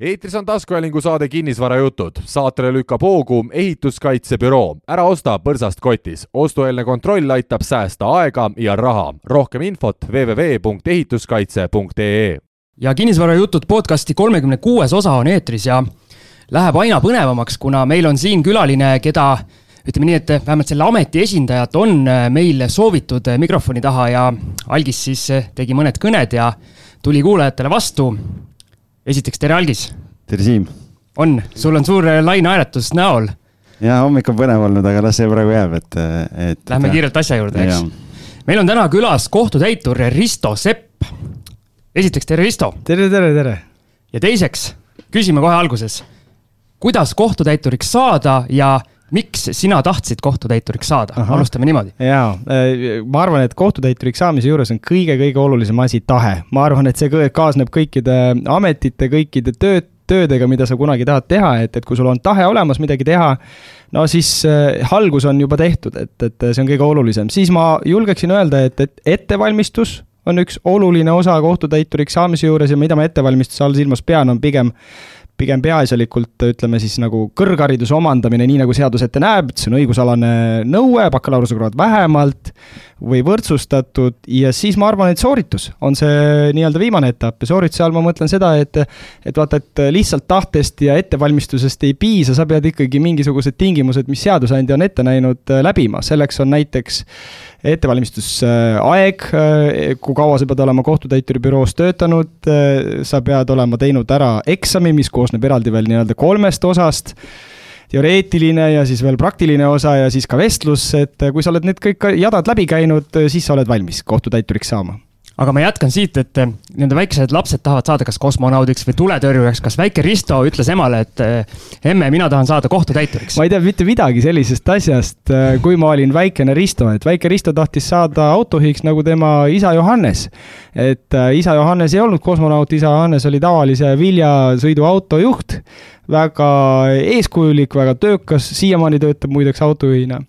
eetris on taskuhäälingu saade Kinnisvarajutud. saatele lükkab hoogu ehituskaitsebüroo. ära osta põrsast kotis. ostueelne kontroll aitab säästa aega ja raha. rohkem infot www.ehituskaitse.ee. ja Kinnisvarajutud podcasti kolmekümne kuues osa on eetris ja läheb aina põnevamaks, kuna meil on siin külaline, keda ütleme nii, et vähemalt selle ameti esindajad on meil soovitud mikrofoni taha ja algis siis tegi mõned kõned ja tuli kuulajatele vastu esiteks tere, Algis. tere, Siim. on, sul on suur lainaeretus näol. ja hommik on põnev olnud, aga las see praegu jääb, et, et. Lähme kiirelt asja juurde, eks. meil on täna külas kohtutäitur Risto Sepp. esiteks tere, Risto. tere, tere, tere. ja teiseks küsime kohe alguses, kuidas kohtutäituriks saada ja miks sina tahtsid kohtutäituriks saada, alustame niimoodi. jaa, äh, ma arvan, et kohtutäituriks saamise juures on kõige-kõige olulisem asi tahe. ma arvan, et see kaasneb kõikide ametite, kõikide tööd, töödega, mida sa kunagi tahad teha, et, et kui sul on tahe olemas midagi teha, no siis äh, algus on juba tehtud, et, et see on kõige olulisem. siis ma julgeksin öelda, et, et ettevalmistus on üks oluline osa kohtutäituriks saamise juures ja mida ma ettevalmistuse all silmas pean, on pigem pigem peaasjalikult ütleme siis nagu kõrghariduse omandamine, nii nagu seadus ette näeb, et see on õigusalane nõue, bakalaureusekraad vähemalt või võrdsustatud ja siis ma arvan, et sooritus on see nii-öelda viimane etapp. Ja soorituse all ma mõtlen seda, et et vaata, et lihtsalt tahtest ja ettevalmistusest ei piisa, sa pead ikkagi mingisugused tingimused, mis seadusandja on ette näinud, läbima, selleks on näiteks ettevalmistusaeg, kui kaua sa pead olema kohtutäituri büroos töötanud, sa pead olema teinud ära eksami, mis koosneb eraldi veel nii-öelda kolmest osast. Teoreetiline ja siis veel praktiline osa ja siis ka vestlus, et kui sa oled need kõik jadad läbi käinud, siis sa oled valmis kohtutäituriks saama aga ma jätkan siit, et eh, nii-öelda väiksed lapsed tahavad saada kas kosmonaudiks või tuletõrjujaks, kas väike Risto ütles emale, et eh, emme, mina tahan saada kohtutäituriks? ma ei tea mitte midagi sellisest asjast, eh, kui ma olin väikene Risto, et väike Risto tahtis saada autojuhiks nagu tema isa Johannes. et isa Johannes ei olnud kosmonaut, isa Johannes oli tavalise viljasõiduauto juht, väga eeskujulik, väga töökas, siiamaani töötab muideks autojuhina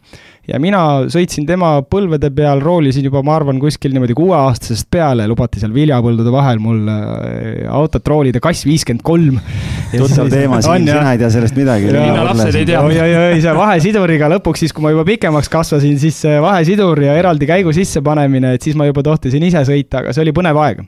ja mina sõitsin tema põlvede peal, roolisin juba, ma arvan, kuskil niimoodi kuueaastasest peale, lubati seal viljapõldude vahel mul äh, autot roolida, kass viiskümmend kolm. tuttav teema, Siim, sina ei tea sellest midagi. linnalapsed ei tea. oi, oi, oi, see vahesiduriga lõpuks siis, kui ma juba pikemaks kasvasin, siis see vahesidur ja eraldi käigu sissepanemine, et siis ma juba tohtisin ise sõita, aga see oli põnev aeg.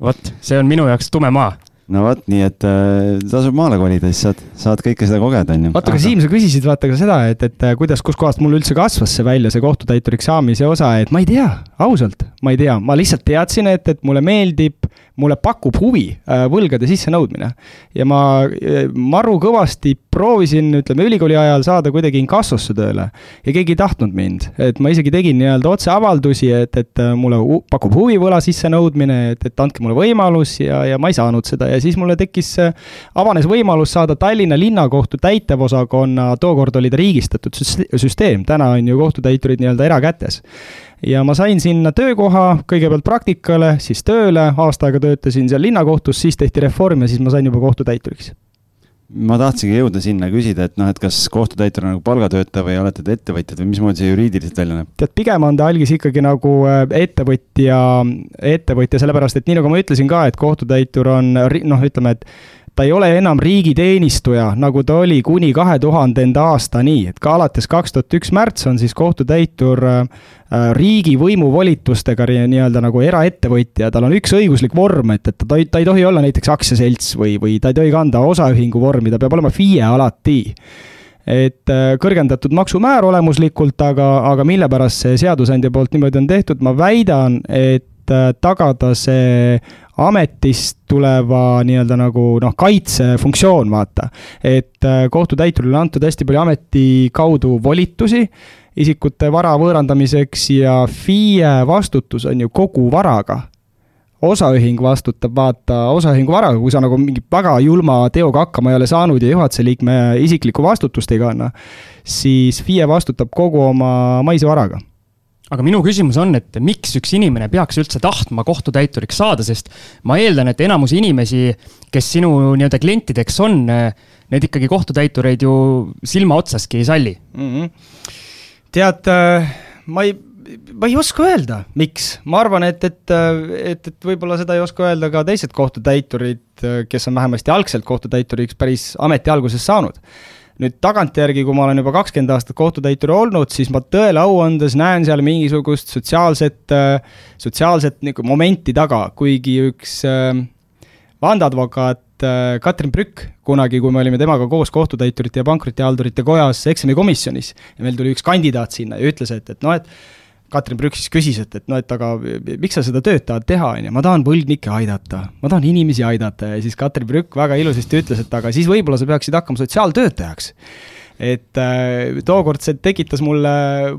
vot, see on minu jaoks tume maa no vot, nii et äh, tasub maale kolida, siis saad, saad kõike seda kogeda, on ju. vaata, aga Siim, sa küsisid vaata ka seda, et, et äh, kuidas, kuskohast mul üldse kasvas see välja, see kohtutäituriks saamise osa, et ma ei tea, ausalt, ma ei tea, ma lihtsalt teadsin, et, et mulle meeldib mulle pakub huvi äh, võlgade sissenõudmine. ja ma äh, maru kõvasti proovisin, ütleme ülikooli ajal saada kuidagi inkassosse tööle ja keegi ei tahtnud mind, et ma isegi tegin nii-öelda otseavaldusi, et, et äh, mulle pakub huvi võla sissenõudmine, et, et andke mulle võimalus ja, ja ma ei saanud seda. Ja siis mulle tekkis, avanes võimalus saada Tallinna linnakohtu täitevosakonna, tookord oli ta riigistatud süsteem, täna on ju kohtutäiturid nii-öelda erakätes ja ma sain sinna töökoha, kõigepealt praktikale, siis tööle, aasta aega töötasin seal linnakohtus, siis tehti reform ja siis ma sain juba kohtutäituriks ma tahtsingi jõuda sinna küsida, et noh, et kas kohtutäitur on nagu palgatöötaja või olete te ettevõtjad või mismoodi see juriidiliselt välja näeb? tead, pigem on ta algis ikkagi nagu äh, ettevõtja, ettevõtja, sellepärast et nii nagu ma ütlesin ka, et kohtutäitur on noh, ütleme, et ta ei ole enam riigiteenistuja, nagu ta oli kuni kahe tuhandenda aastani, et ka alates kaks tuhat üks märts on siis kohtutäitur äh, äh, riigivõimu volitustega nii-öelda nagu eraettevõtja, tal on üks õiguslik vorm, et, et ta ei, ta ei tohi olla näiteks aktsiaselts või, või ta ei tohi kanda osaühingu vormi, ta peab olema FIE alati. Et äh, kõrgendatud maksumäär olemuslikult, aga, aga mille pärast see seadusandja poolt niimoodi on tehtud, ma väidan, et tagada see ametist tuleva nii-öelda nagu noh, kaitsefunktsioon, vaata. et äh, kohtutäiturile on antud hästi palju ameti kaudu volitusi isikute vara võõrandamiseks ja FIE vastutus on ju kogu varaga osaühing vastutab, vaata, osaühingu varaga, kui sa nagu mingi väga julma teoga hakkama ei ole saanud ja juhatuse liikme isiklikku vastutust ei kanna, siis FIE vastutab kogu oma maise varaga aga minu küsimus on, et miks üks inimene peaks üldse tahtma kohtutäituriks saada, sest ma eeldan, et enamus inimesi, kes sinu nii-öelda klientideks on, need ikkagi kohtutäitureid ju silma otsaski ei salli mm. -hmm. tead, äh, ma ei ma ei oska öelda, miks, ma arvan, et, et, et, et võib-olla seda ei oska öelda ka teised kohtutäiturid, kes on vähemasti algselt kohtutäituriks päris ameti alguses saanud. Nüüd tagantjärgi, kui ma olen juba kakskümmend aastat kohtutäitur olnud, siis ma tõele au andes näen seal mingisugust sotsiaalset, sotsiaalset nagu momenti taga, kuigi üks äh, vandeadvokaat äh, Katrin Prükk kunagi, kui me olime temaga koos kohtutäiturite ja pankrotihaldurite kojas eksamikomisjonis ja meil tuli üks kandidaat sinna ja ütles, et, et noh, et Katrin Prükk siis küsis, et, et noh, et aga miks sa seda tööd tahad teha, on ju, ma tahan võlgnikke aidata, ma tahan inimesi aidata. Ja siis Katrin Prükk väga ilusasti ütles, et aga siis võib-olla sa peaksid hakkama sotsiaaltöötajaks. Et äh, tookord see tekitas mulle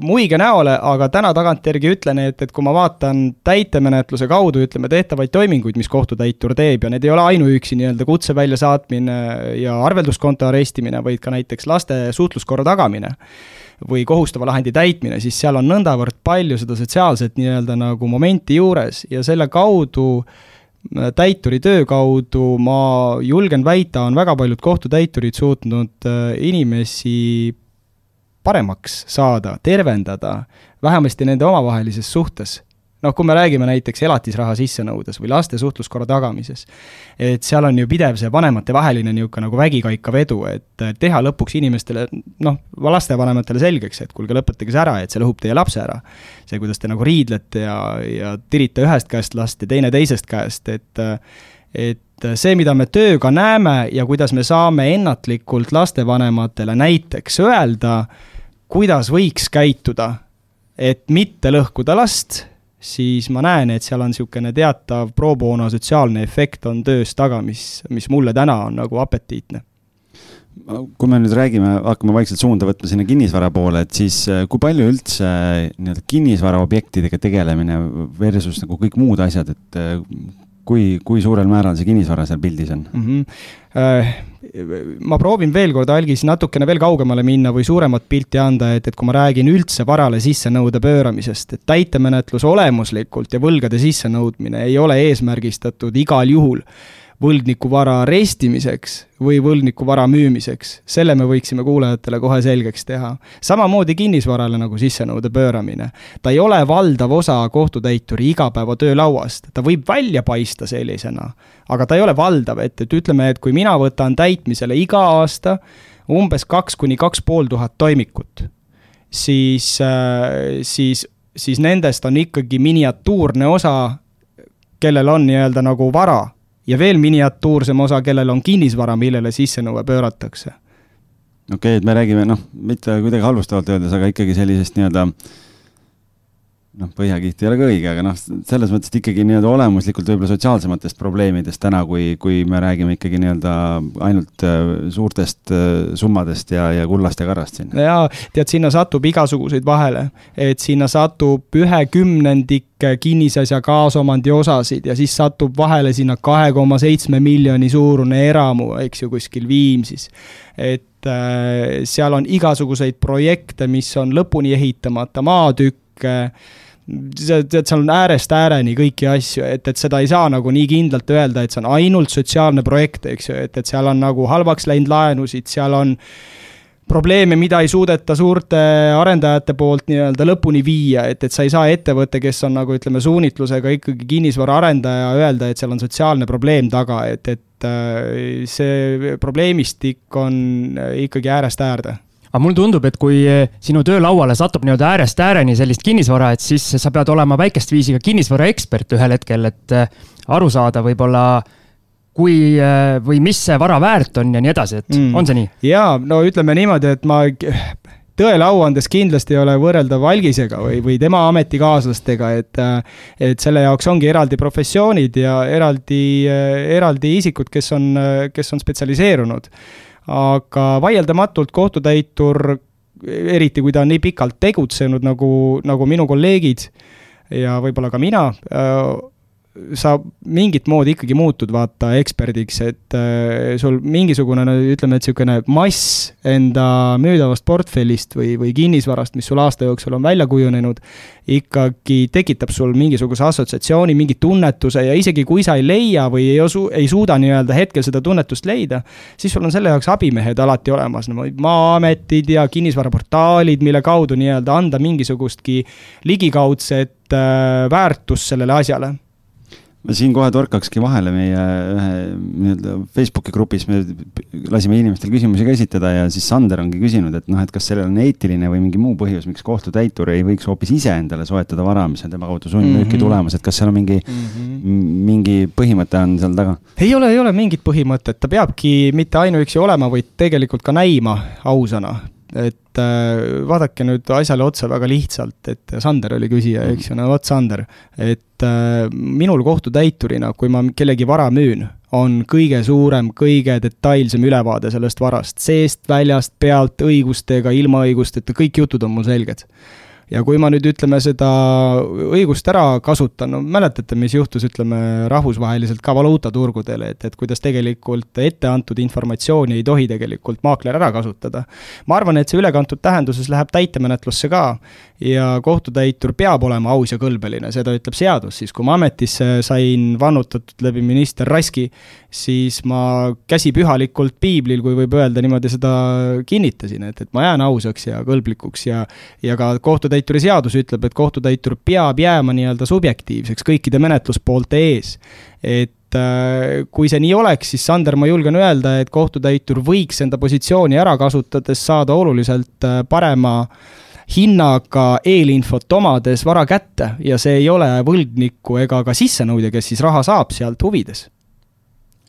muige näole, aga täna tagantjärgi ütlen, et, et kui ma vaatan täitemenetluse kaudu, ütleme, tehtavaid toiminguid, mis kohtutäitur teeb ja need ei ole ainuüksi nii-öelda kutse väljasaatmine ja arvelduskonto arestimine, vaid ka näiteks laste suhtluskorra tagamine või kohustava lahendi täitmine, siis seal on nõndavõrd palju seda sotsiaalset nii-öelda nagu momenti juures ja selle kaudu äh, täituri töö kaudu ma julgen väita, on väga paljud kohtutäiturid suutnud äh, inimesi paremaks saada, tervendada, vähemasti nende omavahelises suhtes noh, kui me räägime näiteks elatisraha sissenõudes või laste suhtluskorra tagamises, et seal on ju pidev see vanematevaheline niisugune nagu vägikaika vedu, et teha lõpuks inimestele noh, lastevanematele selgeks, et kuulge, lõpetage see ära, et see lõhub teie lapse ära. see, kuidas te nagu riidlete ja, ja tirite ühest käest last ja teine teisest käest, et et see, mida me tööga näeme ja kuidas me saame ennatlikult lastevanematele näiteks öelda, kuidas võiks käituda, et mitte lõhkuda last siis ma näen, et seal on niisugune teatav pro bono sotsiaalne efekt on töös taga, mis, mis mulle täna on nagu apetiitne. Kui me nüüd räägime, hakkame vaikselt suunda võtma sinna kinnisvara poole, et siis äh, kui palju üldse nii-öelda kinnisvaraobjektidega tegelemine versus nagu kõik muud asjad, et äh, kui, kui suurel määral see kinnisvara seal pildis on mm? -hmm. ma proovin veel kord, Algis, natukene veel kaugemale minna või suuremat pilti anda, et, et kui ma räägin üldse varale sissenõude pööramisest, et täitemenetlus olemuslikult ja võlgade sissenõudmine ei ole eesmärgistatud igal juhul võlgniku vara arestimiseks või võlgniku vara müümiseks, selle me võiksime kuulajatele kohe selgeks teha. samamoodi kinnisvarale nagu sissenõude pööramine. ta ei ole valdav osa kohtutäituri igapäevatöölauast, ta võib välja paista sellisena, aga ta ei ole valdav, et, et ütleme, et kui mina võtan täitmisele iga aasta umbes kaks kuni kaks pool tuhat toimikut, siis, äh, siis, siis nendest on ikkagi miniatuurne osa, kellel on nii-öelda nagu vara ja veel miniatuursem osa, kellel on kinnisvara, millele sissenõue pööratakse. okei okay,, et me räägime noh, mitte kuidagi halvustavalt öeldes, aga ikkagi sellisest nii-öelda noh, põhjakiht ei ole ka õige, aga noh, selles mõttes, et ikkagi nii-öelda olemuslikult võib-olla sotsiaalsematest probleemidest täna, kui, kui me räägime ikkagi nii-öelda ainult äh, suurtest äh, summadest ja, ja kullast ja karrast siin. jaa, tead, sinna satub igasuguseid vahele, et sinna satub ühe kümnendik kinnisasja kaasomandi osasid ja siis satub vahele sinna kahe koma seitsme miljoni suurune eramu, eks ju, kuskil Viimsis. et äh, seal on igasuguseid projekte, mis on lõpuni ehitamata, maatükke tead, seal on äärest ääreni kõiki asju, et, et seda ei saa nagu nii kindlalt öelda, et see on ainult sotsiaalne projekt, eks ju, et, et seal on nagu halvaks läinud laenusid, seal on probleeme, mida ei suudeta suurte arendajate poolt nii-öelda lõpuni viia, et, et sa ei saa ettevõte, kes on nagu ütleme, suunitlusega ikkagi kinnisvaraarendaja, öelda, et seal on sotsiaalne probleem taga, et, et äh, see probleemistik on ikkagi äärest äärde aga mulle tundub, et kui eh, sinu töölauale satub nii-öelda äärest ääreni sellist kinnisvara, et siis sa pead olema väikest viisi ka kinnisvaraekspert ühel hetkel, et eh, aru saada võib-olla kui eh, või mis see vara väärt on ja nii edasi, et mm. on see nii? jaa, no ütleme niimoodi, et ma tõele au andes kindlasti ei ole võrreldav Algisega või, või tema ametikaaslastega, et et selle jaoks ongi eraldi professioonid ja eraldi, eraldi isikud, kes on, kes on spetsialiseerunud aga vaieldamatult kohtutäitur, eriti kui ta on nii pikalt tegutsenud nagu, nagu minu kolleegid ja võib-olla ka mina, sa mingit moodi ikkagi muutud, vaata, eksperdiks, et äh, sul mingisugune, no ütleme, et niisugune mass enda müüdavast portfellist või, või kinnisvarast, mis sul aasta jooksul on välja kujunenud, ikkagi tekitab sul mingisuguse assotsiatsiooni, mingi tunnetuse ja isegi kui sa ei leia või ei osu, ei suuda nii-öelda hetkel seda tunnetust leida, siis sul on selle jaoks abimehed alati olemas, no maa-ametid ja kinnisvaraportaalid, mille kaudu nii-öelda anda mingisugustki ligikaudset äh, väärtust sellele asjale ma siin kohe torkakski vahele meie ühe nii-öelda Facebooki grupis, me lasime inimestel küsimusi ka esitada ja siis Sander ongi küsinud, et noh, et kas sellel on eetiline või mingi muu põhjus, miks kohtutäitur ei võiks hoopis ise endale soetada vara, mis on tema kaudu sundmüüki mm -hmm. tulemas, et kas seal on mingi mm, -hmm. mingi põhimõte on seal taga? ei ole, ei ole mingit põhimõtet, ta peabki mitte ainuüksi olema, vaid tegelikult ka näima ausana et äh, vaadake nüüd asjale otsa väga lihtsalt, et Sander oli küsija, eks ju, no vot Sander, et äh, minul kohtutäiturina, kui ma kellegi vara müün, on kõige suurem, kõige detailsem ülevaade sellest varast, seest, väljast, pealt, õigustega, ilma õigusteta, kõik jutud on mul selged ja kui ma nüüd ütleme seda õigust ära kasutan, no mäletate, mis juhtus, ütleme rahvusvaheliselt ka valuutaturgudel, et, et kuidas tegelikult ette antud informatsiooni ei tohi tegelikult maakler ära kasutada. ma arvan, et see ülekantud tähenduses läheb täitemenetlusse ka ja kohtutäitur peab olema aus ja kõlbeline, seda ütleb seadus, siis kui ma ametisse sain vannutatud läbi minister Raski, siis ma käsipühalikult piiblil, kui võib öelda niimoodi, seda kinnitasin, et, et ma jään ausaks ja kõlblikuks ja ja ka kohtutäituri seadus ütleb, et kohtutäitur peab jääma nii-öelda subjektiivseks kõikide menetluspoolte ees. et äh, kui see nii oleks, siis Sander, ma julgen öelda, et kohtutäitur võiks enda positsiooni ära kasutades saada oluliselt äh, parema hinnaga eelinfot omades vara kätte ja see ei ole võlgniku ega ka sissenõudja, kes siis raha saab sealt huvides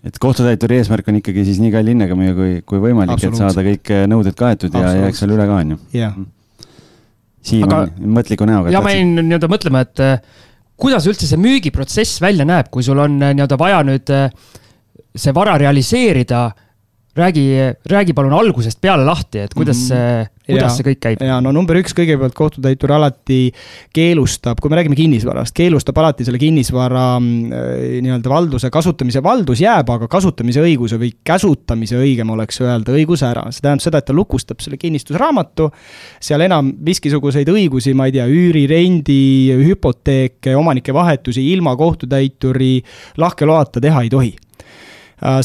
et kohtutäituri eesmärk on ikkagi siis nii kalli hinnaga müüa kui, kui võimalik, et saada kõik äh, nõuded kaetud ja jääks seal üle ka, on ju. Mm. Siim Aga, on mõtliku näoga. ja ma jäin nii-öelda mõtlema, et äh, kuidas üldse see müügiprotsess välja näeb, kui sul on äh, nii-öelda vaja nüüd see vara realiseerida räägi, räägi palun algusest peale lahti, et kuidas mhm. see, kuidas ja, see kõik käib? ja no number üks, kõigepealt kohtutäitur alati keelustab, kui me räägime kinnisvarast, keelustab alati selle kinnisvara äh, nii-öelda valduse kasutamise, valdus jääb, aga kasutamise õiguse või käsutamise õigem oleks öelda õiguse ära. see tähendab seda, et ta lukustab selle kinnistusraamatu, seal enam miskisuguseid õigusi, ma ei tea, üüri, rendi, hüpoteeke, omanike vahetusi ilma kohtutäituri lahke loata teha ei tohi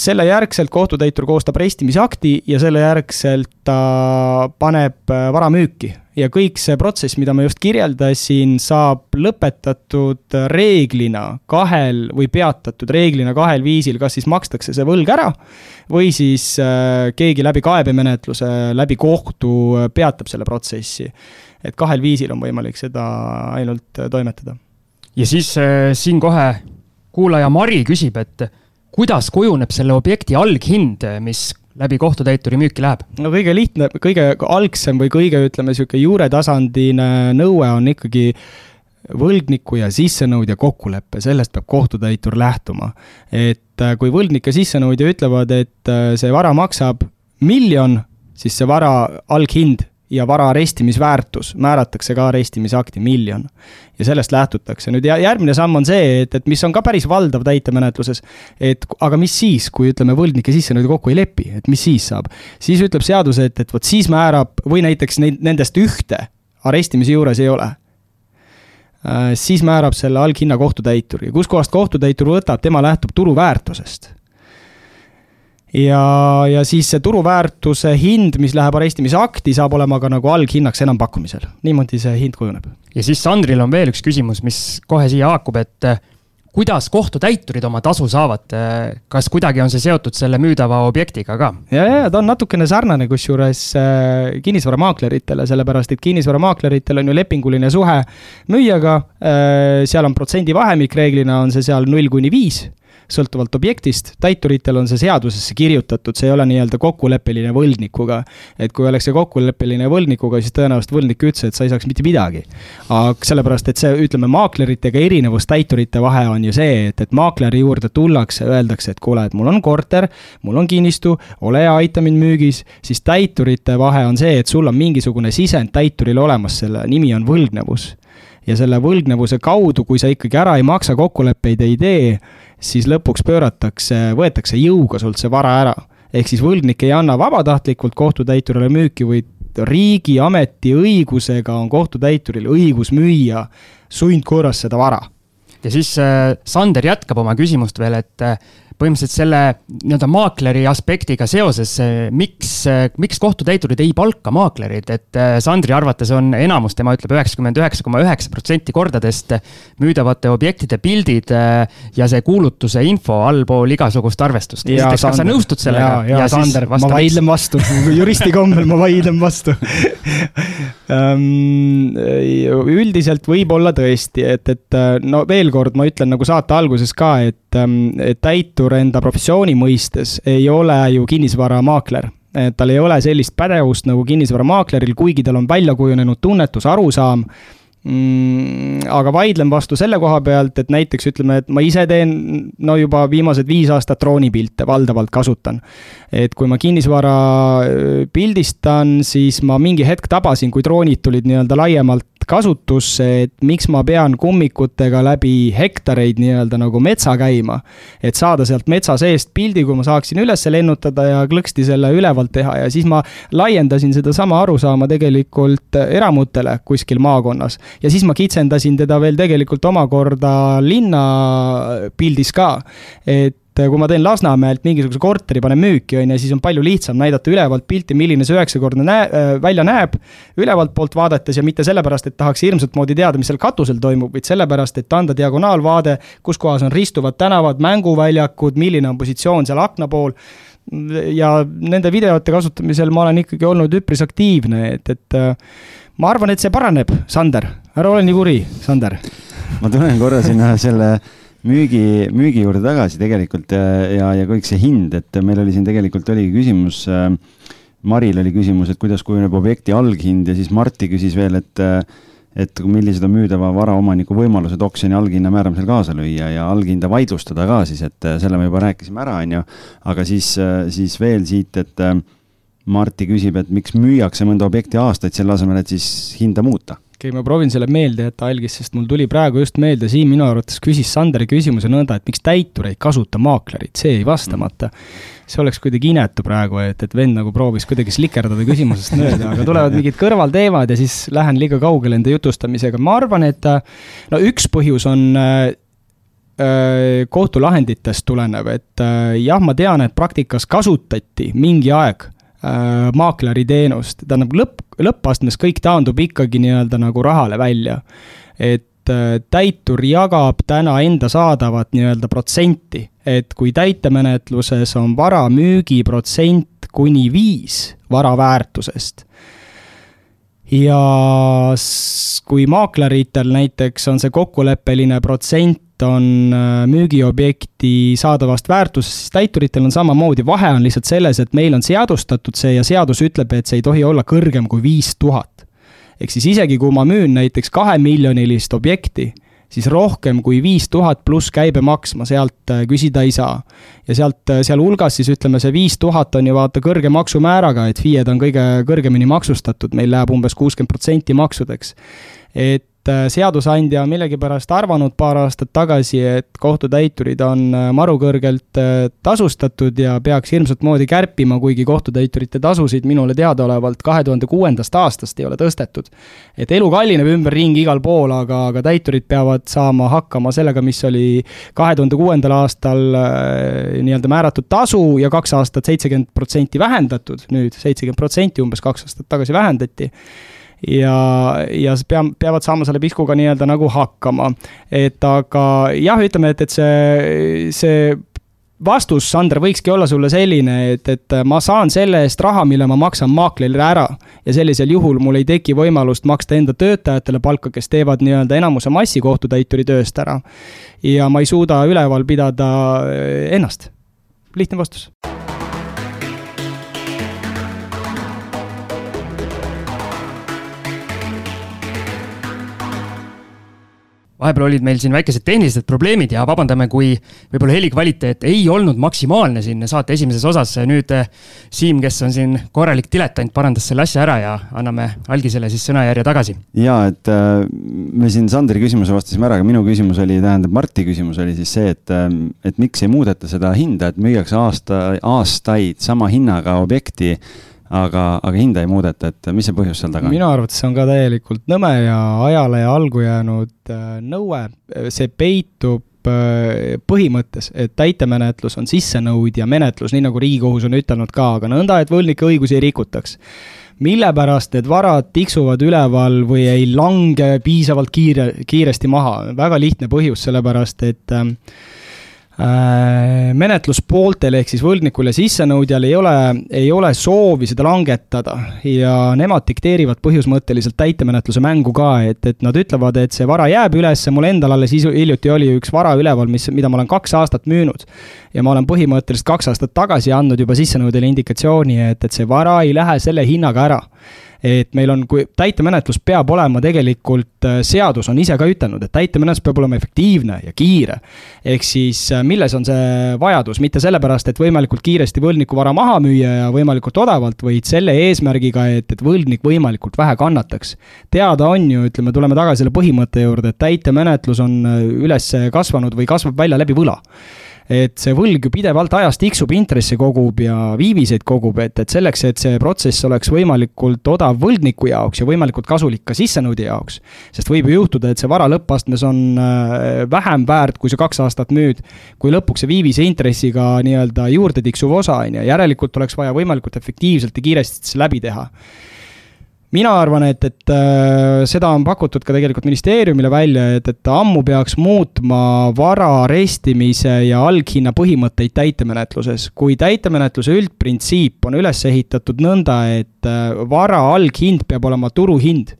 selle järgselt kohtutäitur koostab restimisakti ja selle järgselt ta paneb äh, vara müüki ja kõik see protsess, mida ma just kirjeldasin, saab lõpetatud reeglina kahel või peatatud reeglina kahel viisil, kas siis makstakse see võlg ära või siis äh, keegi läbi kaebemenetluse, läbi kohtu peatab selle protsessi. et kahel viisil on võimalik seda ainult toimetada. ja siis siin kohe kuulaja Mari küsib, et kuidas kujuneb selle objekti alghind, mis läbi kohtutäituri müüki läheb? no kõige lihtne, kõige algsem või kõige, ütleme, niisugune juuretasandine nõue on ikkagi võlgniku ja sissenõudja kokkulepe, sellest peab kohtutäitur lähtuma. et äh, kui võlgnik ja sissenõudja ütlevad, et äh, see vara maksab miljon, siis see vara alghind ja vara arestimisväärtus määratakse ka arestimisakti miljon. ja sellest lähtutakse. nüüd järgmine samm on see, et, et mis on ka päris valdav täitemenetluses, et aga mis siis, kui ütleme, võlgnike sissenõude kokku ei lepi, et mis siis saab? siis ütleb seadus, et, et vot siis määrab või näiteks neid, nendest ühte arestimise juures ei ole äh, siis määrab selle alghinna kohtutäitur ja kuskohast kohtutäitur võtab, tema lähtub turuväärtusest ja, ja siis see turuväärtuse hind, mis läheb arestimise akti, saab olema ka nagu alghinnaks enampakkumisel. niimoodi see hind kujuneb. ja siis Sandril on veel üks küsimus, mis kohe siia haakub, et eh, kuidas kohtutäiturid oma tasu saavad, eh, kas kuidagi on see seotud selle müüdava objektiga ka? ja, ja ta on natukene sarnane kusjuures äh, kinnisvaramaakleritele, sellepärast et kinnisvaramaakleриtel on ju lepinguline suhe müüjaga äh,, seal on protsendivahemik, reeglina on see seal null kuni viis sõltuvalt objektist, täituritel on see seadusesse kirjutatud, see ei ole nii-öelda kokkuleppeline võlgnikuga. et kui oleks see kokkuleppeline võlgnikuga, siis tõenäoliselt võlgnik ütles, et sa ei saaks mitte midagi. aga sellepärast, et see, ütleme, maakleritega erinevus täiturite vahe on ju see, et, et maakleri juurde tullakse, öeldakse, et kuule, et mul on korter, mul on kinnistu, ole hea, aita mind müügis, siis täiturite vahe on see, et sul on mingisugune sisend täituril olemas, selle nimi on võlgnevus ja selle võlgnevuse kaudu, kui sa ikkagi ära ei maksa, kokkuleppeid ei tee, siis lõpuks pööratakse, võetakse jõuga sult see vara ära. ehk siis võlgnik ei anna vabatahtlikult kohtutäiturile müüki, vaid riigi ametiõigusega on kohtutäituril õigus müüa sundkorras seda vara ja siis äh, Sander jätkab oma küsimust veel, et äh, põhimõtteliselt selle nii-öelda maakleri aspektiga seoses, miks, miks kohtutäiturid ei palka maaklerid, et äh, Sandri arvates on enamus, tema ütleb üheksakümmend üheksa koma üheksa protsenti kordadest müüdavate objektide pildid ja see kuulutuse info allpool igasugust arvestust. esiteks, kas sa nõustud sellega? ja, ja, ja Sander, ma vaidlen vastu. Juristi kombel ma vaidlen vastu. Um, üldiselt võib-olla tõesti, et, et no veel kord ma ütlen nagu saate alguses ka, et, et täitur enda professiooni mõistes ei ole ju kinnisvaramaakler et tal ei ole sellist pädevust nagu kinnisvaramaakleril, kuigi tal on välja kujunenud tunnetus, arusaam mm,. aga vaidlen vastu selle koha pealt, et näiteks ütleme, et ma ise teen no juba viimased viis aastat droonipilte valdavalt kasutan. et kui ma kinnisvara pildistan, siis ma mingi hetk tabasin, kui droonid tulid nii-öelda laiemalt kasutusse, et miks ma pean kummikutega läbi hektareid nii-öelda nagu metsa käima. et saada sealt metsa seest pildi, kui ma saaksin üles lennutada ja klõksti selle ülevalt teha ja siis ma laiendasin sedasama arusaama tegelikult eramutele kuskil maakonnas. ja siis ma kitsendasin teda veel tegelikult omakorda linna pildis ka, et et kui ma teen Lasnamäelt mingisuguse korteri, panen müüki, on ju, siis on palju lihtsam näidata ülevalt pilti, milline see üheksakordne näe-, äh, välja näeb, ülevalt poolt vaadates ja mitte sellepärast, et tahaks hirmsat moodi teada, mis seal katusel toimub, vaid sellepärast, et anda diagonaalvaade, kus kohas on ristuvad tänavad, mänguväljakud, milline on positsioon seal akna pool ja nende videote kasutamisel ma olen ikkagi olnud üpris aktiivne, et, et äh, ma arvan, et see paraneb, Sander, ära ole nii kuri, Sander. ma tulen korra sinna selle müügi, müügi juurde tagasi tegelikult ja, ja, ja kõik see hind, et meil oli siin tegelikult oligi küsimus äh,, Maril oli küsimus, et kuidas kujuneb objekti alghind ja siis Marti küsis veel, et et millised on müüdava varaomaniku võimalused oksjoni alghinna määramisel kaasa lüüa ja alghinda vaidlustada ka siis, et selle me juba rääkisime ära, on ju. aga siis, siis veel siit, et Marti küsib, et miks müüakse mõnda objekti aastaid, selle asemel, et siis hinda muuta okei okay,, ma proovin selle meelde jätta algis, sest mul tuli praegu just meelde, siin minu arvates küsis Sanderi küsimuse nõnda, et miks täitur ei kasuta maaklerit, see jäi vastamata. see oleks kuidagi inetu praegu, et, et vend nagu proovis kuidagi slikerdada küsimusest mööda, aga tulevad mingid kõrvalteemad ja siis lähen liiga kaugele enda jutustamisega, ma arvan, et no üks põhjus on äh, äh kohtulahenditest tulenev, et äh, jah, ma tean, et praktikas kasutati mingi aeg äh, maakleri teenust, tähendab lõpp, lõppastmes kõik taandub ikkagi nii-öelda nagu rahale välja. et äh, täitur jagab täna enda saadavat nii-öelda protsenti, et kui täitemenetluses on vara müügiprotsent kuni viis vara väärtusest, ja kui maakleritel näiteks on see kokkuleppeline protsent on äh, müügiobjekti saadavast väärtusest, siis täituritel on samamoodi, vahe on lihtsalt selles, et meil on seadustatud see ja seadus ütleb, et see ei tohi olla kõrgem kui viis tuhat. ehk siis isegi, kui ma müün näiteks kahemiljonilist objekti, siis rohkem kui viis tuhat pluss käibemaks ma sealt äh, küsida ei saa. ja sealt, äh, sealhulgas siis ütleme, see viis tuhat on ju vaata kõrge maksumääraga, et FIE-d on kõige kõrgemini maksustatud, meil läheb umbes kuuskümmend protsenti maksudeks. et et äh, seadusandja on millegipärast arvanud paar aastat tagasi, et kohtutäiturid on äh, maru kõrgelt äh, tasustatud ja peaks hirmsat moodi kärpima, kuigi kohtutäiturite tasusid minule teadaolevalt kahe tuhande kuuendast aastast ei ole tõstetud. et elu kallineb ümberringi igal pool, aga, aga täiturid peavad saama hakkama sellega, mis oli kahe tuhande kuuendal aastal nii-öelda määratud tasu ja kaks aastat seitsekümmend protsenti vähendatud, nüüd seitsekümmend protsenti umbes kaks aastat tagasi vähendati ja, ja pea, peavad saama selle piskuga nii-öelda nagu hakkama. et aga jah, ütleme, et, et see, see vastus, Sander, võikski olla sulle selline, et, et ma saan selle eest raha, mille ma maksan maaklerile ära. ja sellisel juhul mul ei teki võimalust maksta enda töötajatele palka, kes teevad nii-öelda enamuse massi kohtutäituri tööst ära. ja ma ei suuda üleval pidada ennast. lihtne vastus vahepeal olid meil siin väikesed tehnilised probleemid ja vabandame, kui võib-olla heli kvaliteet ei olnud maksimaalne siin saate esimeses osas. nüüd eh, Siim, kes on siin korralik diletant, parandas selle asja ära ja anname algisele siis sõnajärje tagasi. ja, et äh, me siin Sandri küsimuse vastasime ära, aga minu küsimus oli, tähendab Marti küsimus oli siis see, et, äh, et miks ei muudeta seda hinda, et müüakse aasta, aastaid sama hinnaga objekti aga, aga hinda ei muudeta, et mis see põhjus seal taga on? minu arvates on ka täielikult nõme ja ajale jalgu jäänud äh, nõue, see peitub äh, põhimõttes, et täitemenetlus on sissenõudja menetlus, nii nagu Riigikohus on ütelnud ka, aga nõnda, et võlgnike õigusi ei rikutaks. mille pärast need varad tiksuvad üleval või ei lange piisavalt kiire, kiiresti maha, väga lihtne põhjus, sellepärast et Äh, menetluspooltel ehk siis võlgnikul ja sissenõudjal ei ole, ei ole soovi seda langetada ja nemad dikteerivad põhjusmõtteliselt täitemenetluse mängu ka, et, et nad ütlevad, et see vara jääb üles, mul endal alles hiljuti oli üks vara üleval, mis, mida ma olen kaks aastat müünud. ja ma olen põhimõtteliselt kaks aastat tagasi andnud juba sissenõudjale indikatsiooni, et, et see vara ei lähe selle hinnaga ära et meil on, kui täitemenetlus peab olema tegelikult, äh, seadus on ise ka ütelnud, et täitemenetlus peab olema efektiivne ja kiire. ehk siis äh, milles on see vajadus, mitte sellepärast, et võimalikult kiiresti võlgniku vara maha müüa ja võimalikult odavalt, vaid selle eesmärgiga, et, et võlgnik võimalikult vähe kannataks. teada on ju, ütleme, tuleme tagasi selle põhimõtte juurde, et täitemenetlus on äh, üles kasvanud või kasvab välja läbi võla et see võlg ju pidevalt ajas tiksub, intresse kogub ja viiviseid kogub, et, et selleks, et see protsess oleks võimalikult odav võlgniku jaoks ja võimalikult kasulik ka sissenõudja jaoks, sest võib ju juhtuda, et see vara lõppastmes on äh, vähem väärt, kui sa kaks aastat müüd, kui lõpuks see viivise intressiga nii-öelda juurde tiksuv osa, on ju, järelikult oleks vaja võimalikult efektiivselt ja kiiresti see läbi teha mina arvan, et, et äh, seda on pakutud ka tegelikult ministeeriumile välja, et, et ammu peaks muutma vara arestimise ja alghinna põhimõtteid täitemenetluses. kui täitemenetluse üldprintsiip on üles ehitatud nõnda, et äh, vara alghind peab olema turuhind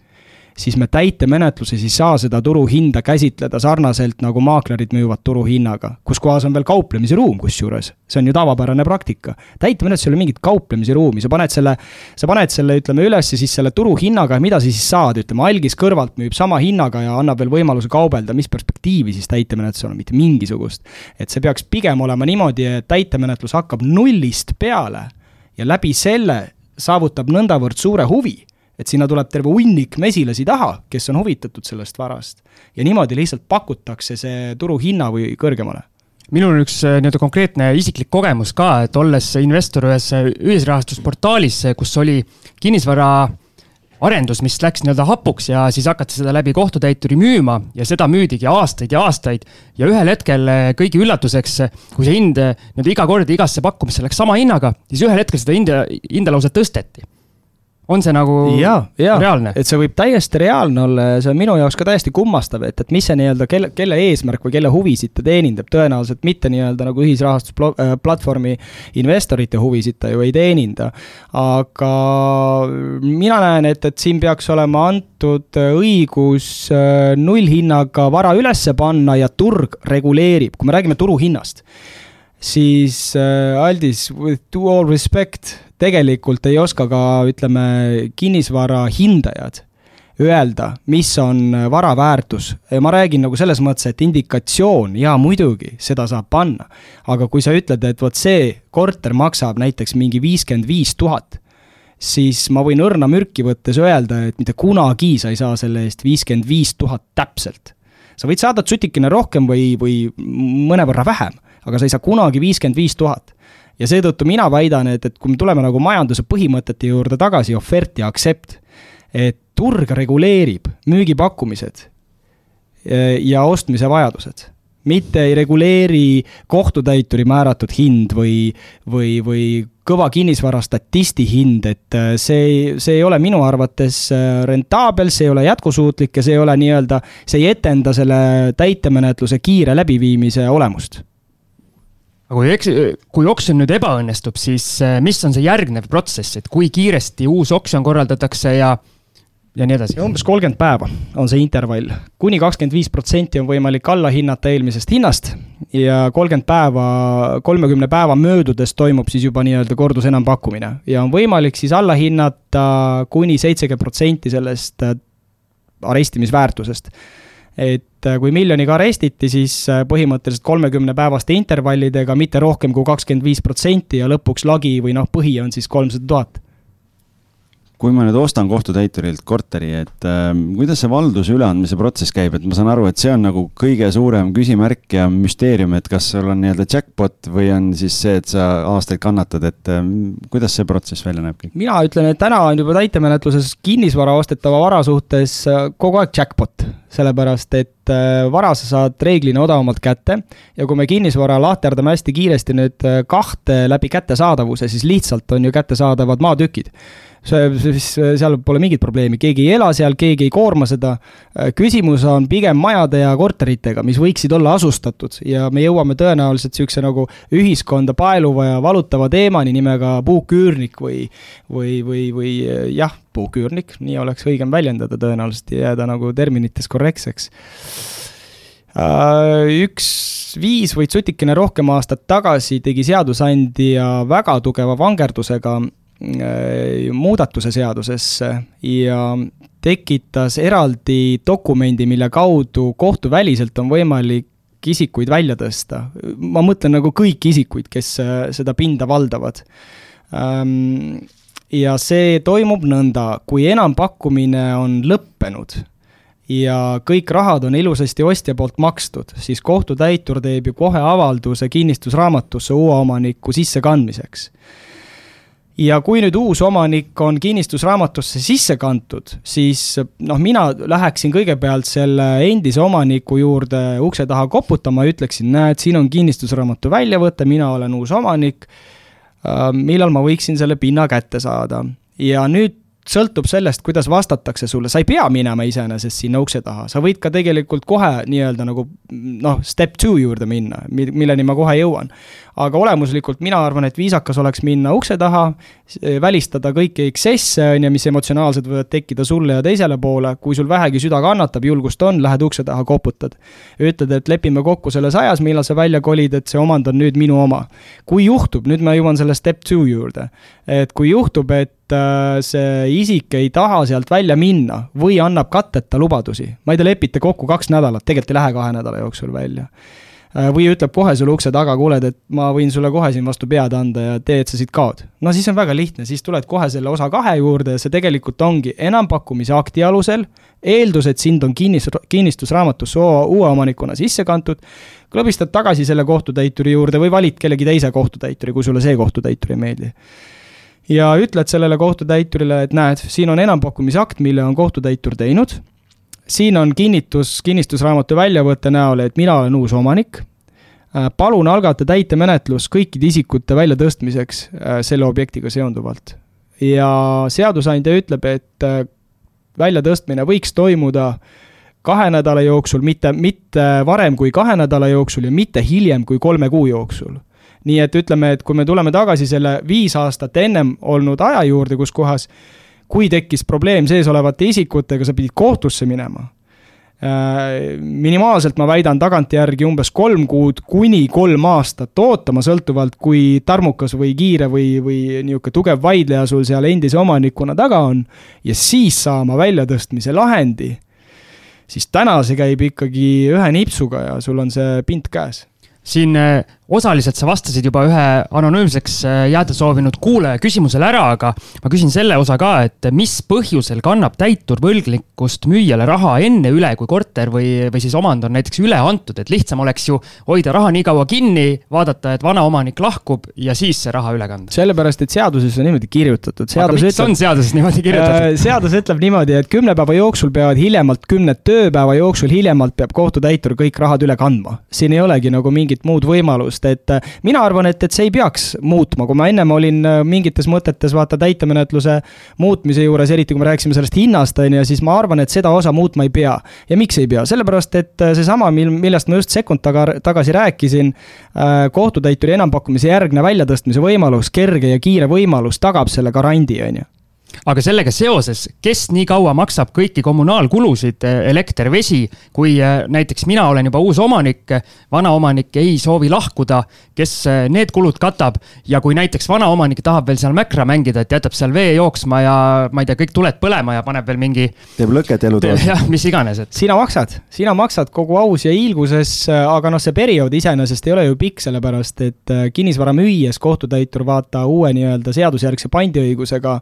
siis me täitemenetluses ei saa seda turuhinda käsitleda sarnaselt, nagu maaklerid müüvad turuhinnaga, kus kohas on veel kauplemise ruum kusjuures. see on ju tavapärane praktika. täitemenetluses ei ole mingit kauplemise ruumi, sa paned selle, sa paned selle, ütleme, üles siis selle turuhinnaga ja mida sa siis saad, ütleme, algis kõrvalt müüb sama hinnaga ja annab veel võimaluse kaubelda, mis perspektiivi siis täitemenetlusel on, mitte mingisugust. et see peaks pigem olema niimoodi, et täitemenetlus hakkab nullist peale ja läbi selle saavutab nõndavõrd suure huvi et sinna tuleb terve hunnik mesilasi taha, kes on huvitatud sellest varast. ja niimoodi lihtsalt pakutakse see turuhinna või kõrgemale minul on üks äh, nii-öelda konkreetne isiklik kogemus ka, et olles investor ühes äh, ühisrahastusportaalis, äh, kus oli kinnisvara arendus, mis läks nii-öelda hapuks ja siis hakati seda läbi kohtutäituri müüma ja seda müüdigi aastaid ja aastaid. ja ühel hetkel kõigi üllatuseks, kui see hind nii-öelda iga kord igasse pakkumisse läks sama hinnaga, siis ühel hetkel seda hinda, hinda lausa tõsteti on see nagu ja, ja, reaalne? et see võib täiesti reaalne olla ja see on minu jaoks ka täiesti kummastav, et, et mis see nii-öelda, kelle, kelle eesmärk või kelle huvisid ta teenindab, tõenäoliselt mitte nii-öelda nagu ühisrahastusplatvormi äh, investorite huvisid ta ju ei teeninda. aga mina näen, et, et siin peaks olema antud õigus äh, nullhinnaga vara ülesse panna ja turg reguleerib, kui me räägime turuhinnast siis äh, Aldis, with all respect tegelikult ei oska ka, ütleme, kinnisvara hindajad öelda, mis on vara väärtus. ma räägin nagu selles mõttes, et indikatsioon, jaa muidugi, seda saab panna. aga kui sa ütled, et vot see korter maksab näiteks mingi viiskümmend viis tuhat, siis ma võin õrna mürki võttes öelda, et mitte kunagi sa ei saa selle eest viiskümmend viis tuhat täpselt. sa võid saada tsutikene rohkem või, või mõnevõrra vähem, aga sa ei saa kunagi viiskümmend viis tuhat ja seetõttu mina väidan, et, et kui me tuleme nagu majanduse põhimõtete juurde tagasi, ofert ja accept, et turg reguleerib müügipakkumised e, ja ostmise vajadused. Mitte ei reguleeri kohtutäituri määratud hind või, või, või kõva kinnisvara statisti hind, et e, see, see ei ole minu arvates e, rentaabel, see ei ole jätkusuutlik ja see ei ole nii-öelda, see ei etenda selle täitemenetluse kiire läbiviimise olemust aga kui eks-, kui oksjon nüüd ebaõnnestub, siis äh, mis on see järgnev protsess, et kui kiiresti uus oksjon korraldatakse ja, ja nii edasi? umbes kolmkümmend päeva on see intervall kuni. kuni kakskümmend viis protsenti on võimalik alla hinnata eelmisest hinnast ja kolmkümmend päeva, kolmekümne päeva möödudes toimub siis juba nii-öelda kordusenampakkumine ja on võimalik siis alla hinnata kuni seitsekümmend protsenti sellest äh, arestimisväärtusest et äh, kui miljoniga arestiti, siis äh, põhimõtteliselt kolmekümne päevaste intervallidega, mitte rohkem kui kakskümmend viis protsenti ja lõpuks lagi või noh, põhi on siis kolmsada tuhat. Kui ma nüüd ostan kohtutäiturilt korteri, et äh, kuidas see valduse üleandmise protsess käib, et ma saan aru, et see on nagu kõige suurem küsimärk ja müsteerium, et kas sul on nii-öelda jackpot või on siis see, et sa aastaid kannatad, et äh, kuidas see protsess välja näeb kõik? mina ütlen, et täna on juba täitemenetluses kinnisvara ostetava vara suhtes äh, kogu aeg jackpot, sellepärast et äh, vara sa saad reeglina odavamalt kätte ja kui me kinnisvara lahterdame hästi kiiresti nüüd äh, kahte läbi kättesaadavuse, siis lihtsalt on ju kättesaadavad maatükid see, siis seal pole mingit probleemi, keegi ei ela seal, keegi ei koorma seda. küsimus on pigem majade ja korteritega, mis võiksid olla asustatud ja me jõuame tõenäoliselt niisuguse nagu ühiskonda paeluva ja valutava teemani nimega puuküürnik või, või, või, või jah, puuküürnik, nii oleks õigem väljendada tõenäoliselt ja jääda nagu terminites korrektseks üks viis või sutikene rohkem aastat tagasi tegi seadusandja väga tugeva vangerdusega Äh, muudatuse seadusesse ja tekitas eraldi dokumendi, mille kaudu kohtuväliselt on võimalik isikuid välja tõsta. ma mõtlen nagu kõiki isikuid, kes äh, seda pinda valdavad. Ja see toimub nõnda, kui enampakkumine on lõppenud ja kõik rahad on ilusasti ostja poolt makstud, siis kohtutäitur teeb ju kohe avalduse kinnistusraamatusse uue omaniku sissekandmiseks ja kui nüüd uus omanik on kinnistusraamatusse sisse kantud, siis noh, mina läheksin kõigepealt selle endise omaniku juurde ukse taha koputama ja ütleksin, näed, siin on kinnistusraamatu väljavõte, mina olen uus omanik. Äh, millal ma võiksin selle pinna kätte saada? Ja nüüd sõltub sellest, kuidas vastatakse sulle, sa ei pea minema iseenesest sinna ukse taha, sa võid ka tegelikult kohe nii-öelda nagu noh, step two juurde minna, milleni ma kohe jõuan. Aga olemuslikult mina arvan, et viisakas oleks minna ukse taha, välistada kõiki eksesse, on ju, mis emotsionaalselt võivad tekkida sulle ja teisele poole, kui sul vähegi süda kannatab, julgust on, lähed ukse taha, koputad. ütled, et lepime kokku selles ajas, millal sa välja kolid, et see omand on nüüd minu oma. kui juhtub, nüüd ma jõuan selle step two juurde, et kui juhtub, et Äh, see isik ei taha sealt välja minna või annab katteta lubadusi. ma ei tea, lepite kokku kaks nädalat, tegelikult ei lähe kahe nädala jooksul välja. Äh, või ütleb kohe sulle ukse taga, kuule, et ma võin sulle kohe siin vastu pead anda ja tee, et sa siit kaod. no siis on väga lihtne, siis tuled kohe selle osa kahe juurde ja see tegelikult ongi enampakkumise akti alusel, eeldus, et sind on kinnis, kinnistusraamatusse uue omanikuna sisse kantud, klõbistad tagasi selle kohtutäituri juurde või valid kellegi teise kohtutäituri, kui sulle see kohtutäitur ei meeldi ja ütled sellele kohtutäiturile, et näed, siin on enampakkumise akt, mille on kohtutäitur teinud. Siin on kinnitus kinnistusraamatu väljavõtte näol, et mina olen uus omanik. Äh, palun algata täitemenetlus kõikide isikute väljatõstmiseks äh, selle objektiga seonduvalt. ja seadusandja ütleb, et äh, väljatõstmine võiks toimuda kahe nädala jooksul, mitte, mitte varem kui kahe nädala jooksul ja mitte hiljem kui kolme kuu jooksul nii et ütleme, et kui me tuleme tagasi selle viis aastat ennem olnud aja juurde, kus kohas kui tekkis probleem sees olevate isikutega, sa pidid kohtusse minema. Äh, minimaalselt ma väidan tagantjärgi umbes kolm kuud kuni kolm aastat ootama, sõltuvalt kui tarmukas või kiire või, või niisugune tugev vaidleja sul seal endise omanikuna taga on. ja siis saama väljatõstmise lahendi, siis täna see käib ikkagi ühe nipsuga ja sul on see pint käes siin äh, osaliselt sa vastasid juba ühe anonüümseks äh, jääda soovinud kuulaja küsimusele ära, aga ma küsin selle osa ka, et mis põhjusel kannab täitur võlgnikkust müüjale raha enne üle, kui korter või, või siis omand on näiteks üle antud, et lihtsam oleks ju hoida raha nii kaua kinni, vaadata, et vana omanik lahkub ja siis see raha üle kanda. sellepärast, et seaduses on niimoodi kirjutatud. aga miks ütleb, on seaduses niimoodi kirjutatud äh,? seadus ütleb niimoodi, et kümne päeva jooksul peavad hiljemalt, kümne tööpäeva jooksul hiljemalt peab kohtutäitur kõik rahad üle kandma. siin ei olegi nagu mingit muud võimalust, et äh, mina arvan, et, et see ei peaks muutma, kui ma ennem olin äh, mingites mõtetes vaata täitemenetluse muutmise juures, eriti kui me rääkisime sellest hinnast, on ju, siis ma arvan, et seda osa muutma ei pea. ja miks ei pea, sellepärast et äh, seesama, mil, millest ma just sekund taga, tagasi rääkisin, kohtutäituri enampakkumise järgne väljatõstmise võimalus, kerge ja kiire võimalus tagab selle garandi, on ju aga sellega seoses, kes nii kaua maksab kõiki kommunaalkulusid, elekter, vesi, kui äh, näiteks mina olen juba uus omanik, vana omanik ei soovi lahkuda, kes need kulud katab ja kui näiteks vana omanik tahab veel seal mäkra mängida, et jätab seal vee jooksma ja ma ei tea, kõik tuled põlema ja paneb veel mingi. teeb lõket elutoas. jah, mis iganes, et. sina maksad, sina maksad kogu aus ja hiilguses, aga noh, see periood iseenesest ei ole ju pikk, sellepärast et kinnisvara müües kohtutäitur vaata uue nii-öelda seadusjärgse pandiõigusega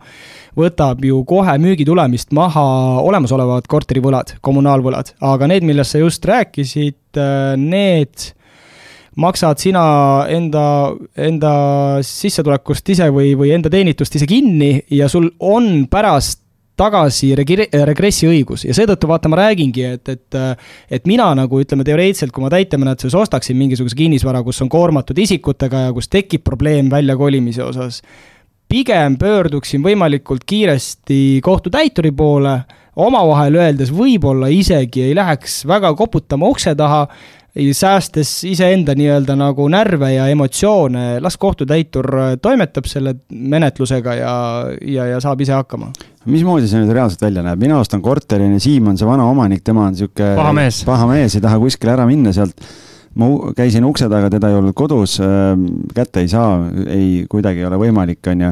võtab ju kohe müügi tulemist maha olemasolevad korterivõlad, kommunaalvõlad, aga need, millest sa just rääkisid, äh, need maksad sina enda, enda sissetulekust ise või, või enda teenitust ise kinni ja sul on pärast tagasi regre-, regressi õigus ja seetõttu vaata, ma räägingi, et, et et mina nagu ütleme, teoreetiliselt, kui ma täitemenetluses ostaksin mingisuguse kinnisvara, kus on koormatud isikutega ja kus tekib probleem väljakolimise osas, pigem pöörduksin võimalikult kiiresti kohtutäituri poole, omavahel öeldes võib-olla isegi ei läheks väga koputama ukse taha, säästes iseenda nii-öelda nagu närve ja emotsioone, las kohtutäitur toimetab selle menetlusega ja, ja, ja saab ise hakkama. mismoodi see nüüd reaalselt välja näeb, mina ostan korteri, Siim on see vana omanik, tema on niisugune paha mees, paha mees, ei taha kuskile ära minna sealt ma käisin ukse taga, teda ei olnud kodus, ähm, kätte ei saa, ei, kuidagi ei ole võimalik, on ju.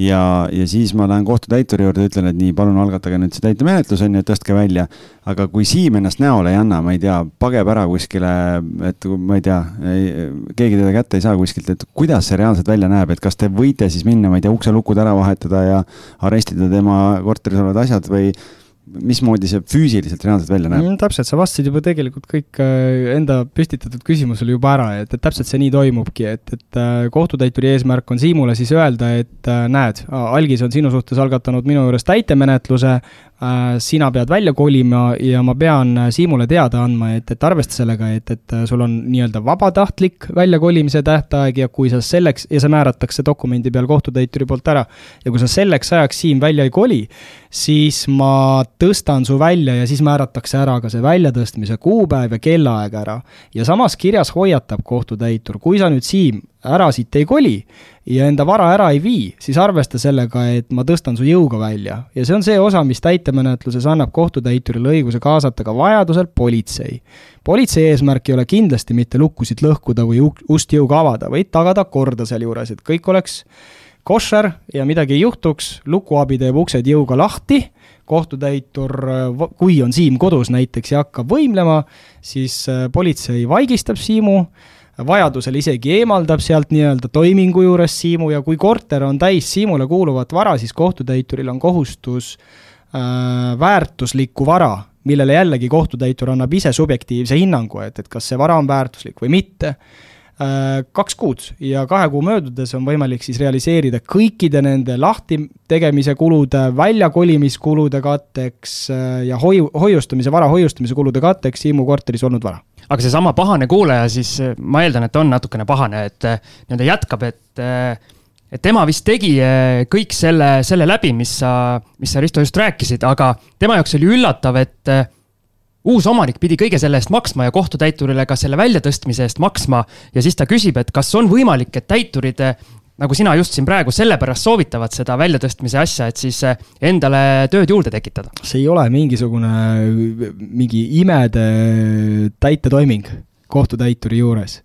ja, ja siis ma lähen kohtutäituri juurde, ütlen, et nii, palun algatage nüüd see täitemenetlus, on ju, tõstke välja. aga kui Siim ennast näole ei anna, ma ei tea, pageb ära kuskile, et ma ei tea, keegi teda kätte ei saa kuskilt, et kuidas see reaalselt välja näeb, et kas te võite siis minna, ma ei tea, ukselukud ära vahetada ja arestida tema korteris olevad asjad või mismoodi see füüsiliselt reaalselt välja näeb mm,? täpselt, sa vastasid juba tegelikult kõik äh, enda püstitatud küsimusele juba ära, et, et täpselt see nii toimubki, et, et äh, kohtutäituri eesmärk on Siimule siis öelda, et äh, näed, algis on sinu suhtes algatanud minu juures täitemenetluse, sina pead välja kolima ja ma pean Siimule teada andma, et, et arvesta sellega, et, et sul on nii-öelda vabatahtlik väljakolimise tähtaeg ja kui sa selleks, ja see määratakse dokumendi peal kohtutäituri poolt ära, ja kui sa selleks ajaks Siim välja ei koli, siis ma tõstan su välja ja siis määratakse ära ka see väljatõstmise kuupäev ja kellaaeg ära. ja samas kirjas hoiatab kohtutäitur, kui sa nüüd, Siim, ära siit ei koli ja enda vara ära ei vii, siis arvesta sellega, et ma tõstan su jõuga välja. ja see on see osa, mis täitemenetluses annab kohtutäiturile õiguse kaasata ka vajadusel politsei. politsei eesmärk ei ole kindlasti mitte lukkusid lõhkuda või ust jõuga avada, vaid tagada korda sealjuures, et kõik oleks koššer ja midagi ei juhtuks, lukuabi teeb uksed jõuga lahti, kohtutäitur, kui on Siim kodus näiteks ja hakkab võimlema, siis äh, politsei vaigistab Siimu, vajadusel isegi eemaldab sealt nii-öelda toimingu juures Siimu ja kui korter on täis Siimule kuuluvat vara, siis kohtutäituril on kohustus äh, väärtuslikku vara, millele jällegi kohtutäitur annab ise subjektiivse hinnangu, et, et kas see vara on väärtuslik või mitte Äh, kaks kuud ja kahe kuu möödudes on võimalik siis realiseerida kõikide nende lahti tegemise kulude, väljakolimiskulude katteks äh, ja hoiu, hoiustamise, vara hoiustamise kulude katteks Siimu korteris olnud vara. Aga seesama pahane kuulaja siis, ma eeldan, et on natukene pahane, et äh, nii-öelda jätkab, et et tema vist tegi kõik selle, selle läbi, mis sa, mis sa, Risto, just rääkisid, aga tema jaoks oli üllatav, et uus omanik pidi kõige selle eest maksma ja kohtutäiturile ka selle väljatõstmise eest maksma. ja siis ta küsib, et kas on võimalik, et täiturid, nagu sina just siin praegu, sellepärast soovitavad seda väljatõstmise asja, et siis eh, endale tööd juurde tekitada. see ei ole mingisugune, mingi imede täitetoiming kohtutäituri juures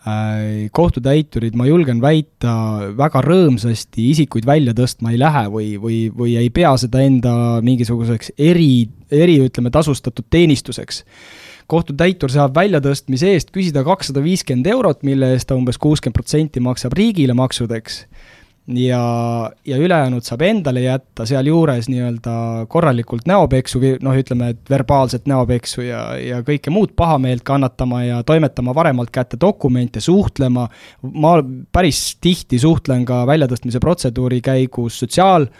Äh, kohtutäiturid, ma julgen väita, väga rõõmsasti isikuid välja tõstma ei lähe või, või, või ei pea seda enda mingisuguseks eri, eri ütleme, tasustatud teenistuseks. Kohtutäitur saab väljatõstmise eest küsida kakssada viiskümmend eurot, mille eest ta umbes kuuskümmend protsenti maksab riigile maksudeks. Ja, ja ülejäänud saab endale jätta, sealjuures nii-öelda korralikult näopeksu, noh, ütleme, et verbaalset näopeksu ja, ja kõike muud pahameelt kannatama ja toimetama varemalt kätte dokumente, suhtlema, ma päris tihti suhtlen ka väljatõstmise protseduuri käigus sotsiaal-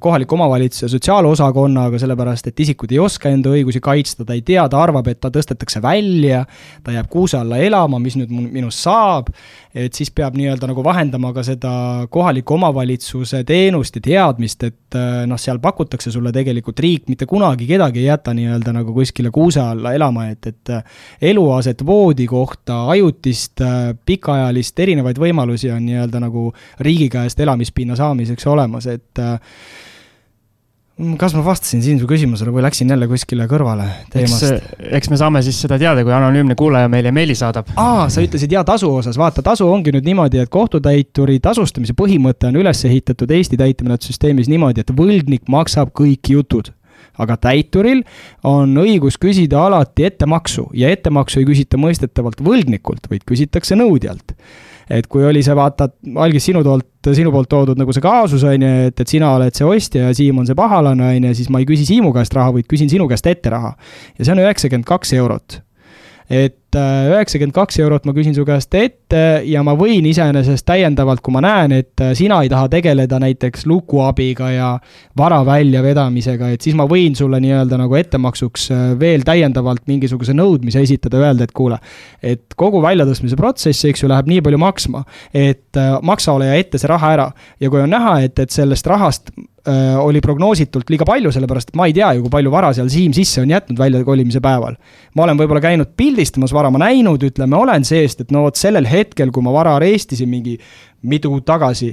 kohaliku omavalitsuse sotsiaalosakonnaga, sellepärast et isikud ei oska enda õigusi kaitsta, ta ei tea, ta arvab, et ta tõstetakse välja, ta jääb kuuse alla elama, mis nüüd minust saab, et siis peab nii-öelda nagu vahendama ka seda kohaliku omavalitsuse teenust ja teadmist, et äh, noh, seal pakutakse sulle tegelikult, riik mitte kunagi kedagi ei jäta nii-öelda nagu kuskile kuuse alla elama, et, et äh, eluaset, voodikohta, ajutist, pikaajalist, erinevaid võimalusi on nii-öelda nagu riigi käest elamispinna saamiseks olemas, et kas ma vastasin siin su küsimusele või läksin jälle kuskile kõrvale teemast? eks me saame siis seda teada, kui anonüümne kuulaja meile meili saadab. aa, sa ütlesid ja tasu osas, vaata, tasu ongi nüüd niimoodi, et kohtutäituri tasustamise põhimõte on üles ehitatud Eesti täitemenetlussüsteemis niimoodi, et võlgnik maksab kõik jutud aga täituril on õigus küsida alati ettemaksu ja ettemaksu ei küsita mõistetavalt võlgnikult, vaid küsitakse nõudjalt et kui oli see, vaata, algis sinu poolt, sinu poolt toodud nagu see kaasus, on ju, et, et sina oled see ostja ja Siim on see pahalane, on ju, siis ma ei küsi Siimu käest raha, vaid küsin sinu käest ette raha. ja see on üheksakümmend kaks eurot et äh, üheksakümmend kaks eurot ma küsin su käest ette ja ma võin iseenesest täiendavalt, kui ma näen, et äh, sina ei taha tegeleda näiteks lukuabiga ja vara väljavedamisega, et siis ma võin sulle nii-öelda nagu ettemaksuks äh, veel täiendavalt mingisuguse nõudmise esitada, öelda, et kuule, et kogu väljatõstmise protsess, eks ju, läheb nii palju maksma, et maksa ole ja ette see raha ära. ja kui on näha, et, et sellest rahast oli prognoositult liiga palju, sellepärast et ma ei tea ju, kui palju vara seal Siim sisse on jätnud väljakolimise päeval. ma olen võib-olla käinud pildistamas vara, ma näinud, ütleme, olen seest, et no vot sellel hetkel, kui ma vara arestisin mingi mitu kuud tagasi,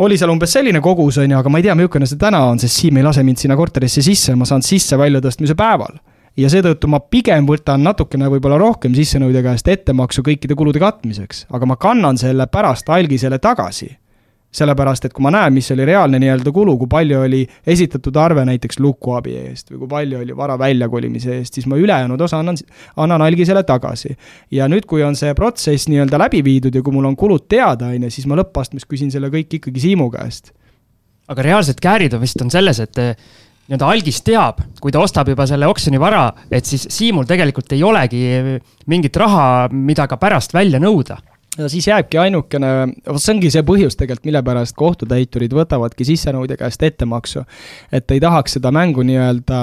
oli seal umbes selline kogus, on ju, aga ma ei tea, milline see täna on, sest Siim ei lase mind sinna korterisse sisse, ma saan sisse väljatõstmise päeval. Ja seetõttu ma pigem võtan natukene võib-olla rohkem sissenõudja käest ettemaksu kõikide kulude katmiseks, aga ma kannan selle pärast algisele tagasi sellepärast, et kui ma näen, mis oli reaalne nii-öelda kulu, kui palju oli esitatud arve näiteks lukuabi eest või kui palju oli vara väljakolimise eest, siis ma ülejäänud osa annan, annan algisele tagasi. ja nüüd, kui on see protsess nii-öelda läbi viidud ja kui mul on kulud teada, on ju, siis ma lõppastmes küsin selle kõik ikkagi Siimu käest. aga reaalsed käärid on vist on selles, et eh, nii-öelda algis teab, kui ta ostab juba selle oksjoni vara, et siis Siimul tegelikult ei olegi mingit raha, mida ka pärast välja nõuda ja siis jääbki ainukene, vot see ongi see põhjus tegelikult, mille pärast kohtutäiturid võtavadki sissenõudja käest ettemaksu. et ei tahaks seda mängu nii-öelda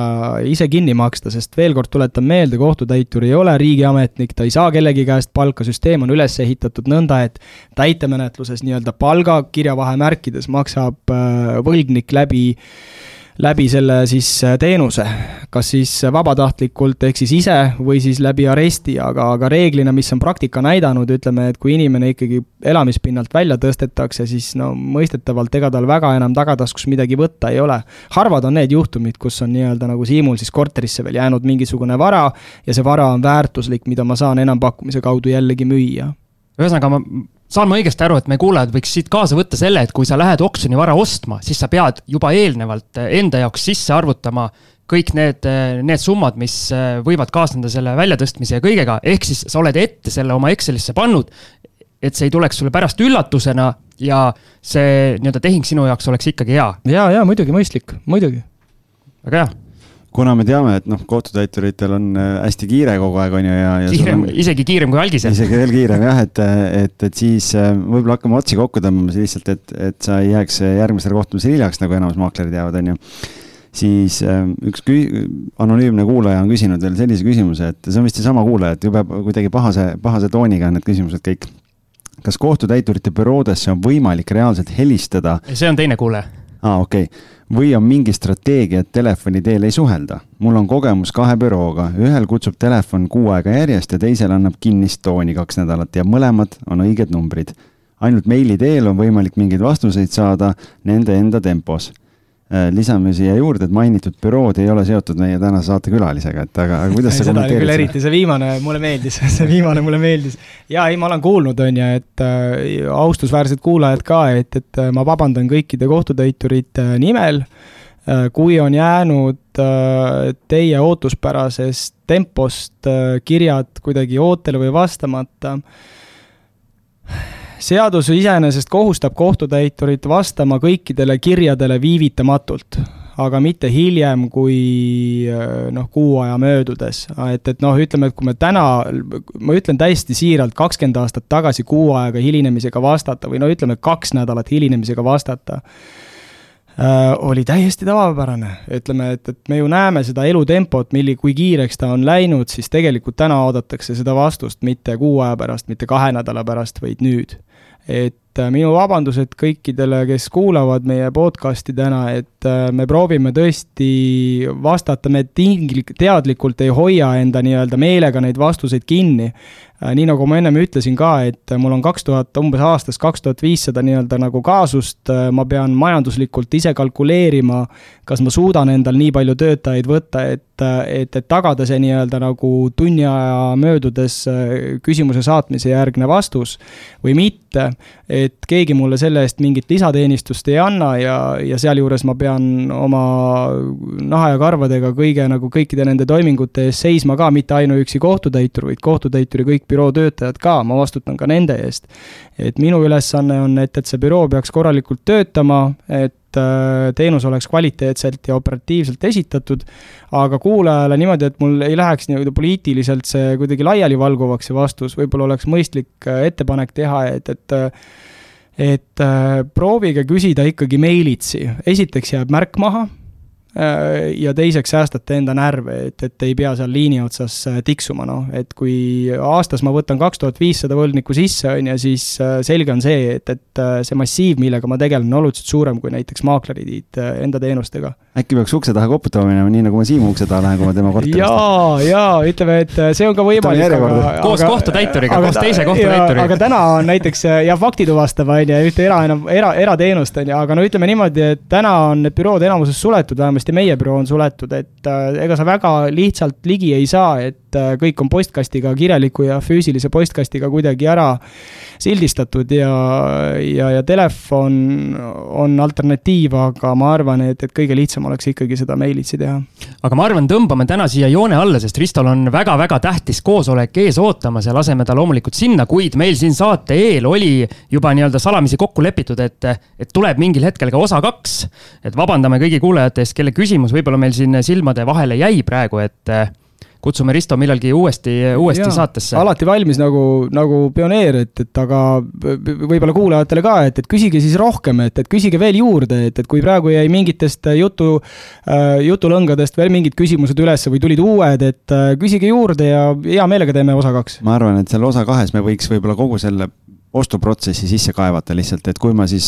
ise kinni maksta, sest veel kord tuletan meelde, kohtutäitur ei ole riigiametnik, ta ei saa kellegi käest palka, süsteem on üles ehitatud nõnda, et täitemenetluses nii-öelda palga kirjavahemärkides maksab äh, võlgnik läbi läbi selle siis äh, teenuse, kas siis vabatahtlikult ehk siis ise või siis läbi aresti, aga, aga reeglina, mis on praktika näidanud, ütleme, et kui inimene ikkagi elamispinnalt välja tõstetakse, siis no mõistetavalt ega tal väga enam tagataskus midagi võtta ei ole. harvad on need juhtumid, kus on nii-öelda nagu Siimul siis korterisse veel jäänud mingisugune vara ja see vara on väärtuslik, mida ma saan enampakkumise kaudu jällegi müüa. ühesõnaga, ma saan ma õigesti aru, et meie kuulajad võiks siit kaasa võtta selle, et kui sa lähed oksjonivara ostma, siis sa pead juba eelnevalt eh, enda jaoks sisse arvutama kõik need, eh, need summad, mis eh, võivad kaasneda selle väljatõstmise ja kõigega, ehk siis sa oled ette selle oma Excelisse pannud, et see ei tuleks sulle pärast üllatusena ja see nii-öelda tehing sinu jaoks oleks ikkagi hea. ja, ja muidugi mõistlik, muidugi. väga hea kuna me teame, et noh, kohtutäituritel on äh, hästi kiire kogu aeg, on ju, ja, ja. kiirem isegi kiirem kui algisel. isegi veel kiirem jah, et, et, et siis äh, võib-olla hakkame otsi kokku tõmbama lihtsalt, et, et sa ei jääks järgmisele kohtumisele hiljaks, nagu enamus maaklerid jäävad, on ju siis äh, üks kü-, anonüümne kuulaja on küsinud veel sellise küsimuse, et see on vist seesama kuulaja, et jube kuidagi pahase, pahase tooniga on need küsimused kõik. kas kohtutäiturite büroodesse on võimalik reaalselt helistada? see on teine kuulaja. aa, okei okay või on mingi strateegia, et telefoni teel ei suhelda. mul on kogemus kahe bürooga, ühel kutsub telefon kuu aega järjest ja teisel annab kinnist tooni kaks nädalat ja mõlemad on õiged numbrid. ainult meili teel on võimalik mingeid vastuseid saada nende enda tempos lisame siia juurde, et mainitud bürood ei ole seotud meie tänase saate külalisega, et aga, aga kuidas sa kommenteerid seda? eriti see viimane mulle meeldis see viimane mulle meeldis. ja ei, ma olen kuulnud, on ju, et äh, austusväärsed kuulajad ka, et, et äh, ma vabandan kõikide kohtutäiturite nimel äh,. kui on jäänud äh, teie ootuspärasest tempost äh, kirjad kuidagi ootele või vastamata seadus iseenesest kohustab kohtutäiturit vastama kõikidele kirjadele viivitamatult, aga mitte hiljem kui äh, noh, kuu aja möödudes. et, et noh, ütleme, et kui me täna, ma ütlen täiesti siiralt, kakskümmend aastat tagasi kuu ajaga hilinemisega vastata või no ütleme, kaks nädalat hilinemisega vastata äh, oli täiesti tavapärane, ütleme, et, et me ju näeme seda elutempot, milli-, kui kiireks ta on läinud, siis tegelikult täna oodatakse seda vastust mitte kuu aja pärast, mitte kahe nädala pärast, vaid nüüd et et äh, minu vabandused kõikidele, kes kuulavad meie podcast'i täna, et äh, me proovime tõesti vastata, me tinglik-, teadlikult ei hoia enda nii-öelda meelega neid vastuseid kinni. Äh, nii nagu ma ennem ütlesin ka, et mul on kaks tuhat, umbes aastas kaks tuhat viissada nii-öelda nagu kaasust, ma pean majanduslikult ise kalkuleerima, kas ma suudan endal nii palju töötajaid võtta, et, et, et tagada see nii-öelda nagu tunni aja möödudes küsimuse saatmise järgne vastus või mitte. et keegi mulle selle eest mingit lisateenistust ei anna ja, ja sealjuures ma pean oma naha ja karvadega kõige nagu kõikide nende toimingute eest seisma ka, mitte ainuüksi kohtutäitur, vaid kohtutäituri kõik büroo töötajad ka, ma vastutan ka nende eest. et minu ülesanne on, et, et see büroo peaks korralikult töötama, et äh, teenus oleks kvaliteetselt ja operatiivselt esitatud, aga kuulajale niimoodi, et mul ei läheks nii-öelda poliitiliselt see kuidagi laialivalguvaks, see vastus, võib-olla oleks mõistlik äh, ettepanek teha, et, et äh, et proovige küsida ikkagi meilitsi, esiteks jääb märk maha Äh, ja teiseks säästate enda närve, et, et ei pea seal liini otsas äh, tiksuma, noh, et kui aastas ma võtan kaks tuhat viissada võlgnikku sisse, on ju, siis äh, selge on see, et, et see massiiv, millega ma tegelen, on oluliselt suurem kui näiteks maaklerid enda teenustega. Äkki peaks ukse taha koputama minema, nii nagu ma Siimu ukse taha lähen, kui ma tema korterist jaa, jaa, ütleme, et see on ka võimalik. koos kohtutäituriga, koos teise kohtutäituriga. aga täna on näiteks ja fakti tuvastav, on ju, ühte era, era, erateenust, on ju, aga no ütleme niimoodi, et täna on need bürood enamuses suletud, vähemasti meie büroo on suletud, et äh, ega sa väga lihtsalt ligi ei saa, et äh, kõik on postkastiga, kirjaliku ja füüsilise postkastiga kuidagi ära sildistatud ja, ja, ja telefon on alternatiiv, aga ma arvan, et, et kõige lihtsam oleks ikkagi seda meilitsi teha. aga ma arvan, tõmbame täna siia joone alla, sest Ristol on väga-väga tähtis koosolek ees ootamas ja laseme ta loomulikult sinna, kuid meil siin saate eel oli juba nii-öelda salamisi kokku lepitud, et, et tuleb mingil hetkel ka osa kaks. et vabandame kõigi kuulajate eest, kelle küsimus võib-olla meil siin silmade vahele jäi praegu, et kutsume Risto millalgi uuesti, uuesti ja, saatesse. alati valmis nagu, nagu pioneer, et, et aga võib-olla kuulajatele ka, et, et küsige siis rohkem, et, et küsige veel juurde, et, et kui praegu jäi mingitest jutu äh,, jutulõngadest veel mingid küsimused üles või tulid uued, et äh, küsige juurde ja hea meelega teeme osa kaks. ma arvan, et selle osa kahes me võiks võib-olla kogu selle ostuprotsessi sisse kaevata lihtsalt, et kui ma siis,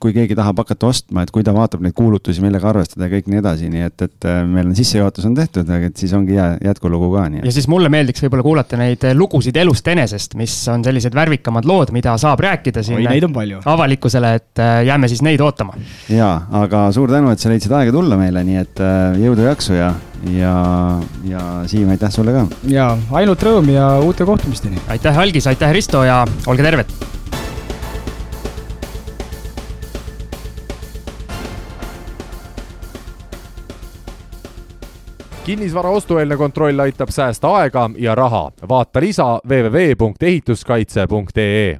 kui keegi tahab hakata ostma, et kui ta vaatab neid kuulutusi, millega arvestada ja kõik nii edasi, nii et, et äh, meil on sissejuhatus on tehtud, aga et siis ongi jää, jätkulugu ka, nii. ja siis mulle meeldiks võib-olla kuulata neid lugusid elust enesest, mis on sellised värvikamad lood, mida saab rääkida siin Oi, avalikkusele, et jääme siis neid ootama. jaa, aga suur tänu, et sa leidsid aega tulla meile, nii et jõudu, jaksu ja, ja, ja Siim, aitäh sulle ka! jaa, ainult rõõm ja uute kohtumisteni! aitäh, Algis, aitäh, Risto ja olge terved! kinnisvara ostueelne kontroll aitab säästa aega ja raha. vaata lisa www.ehituskaitse.ee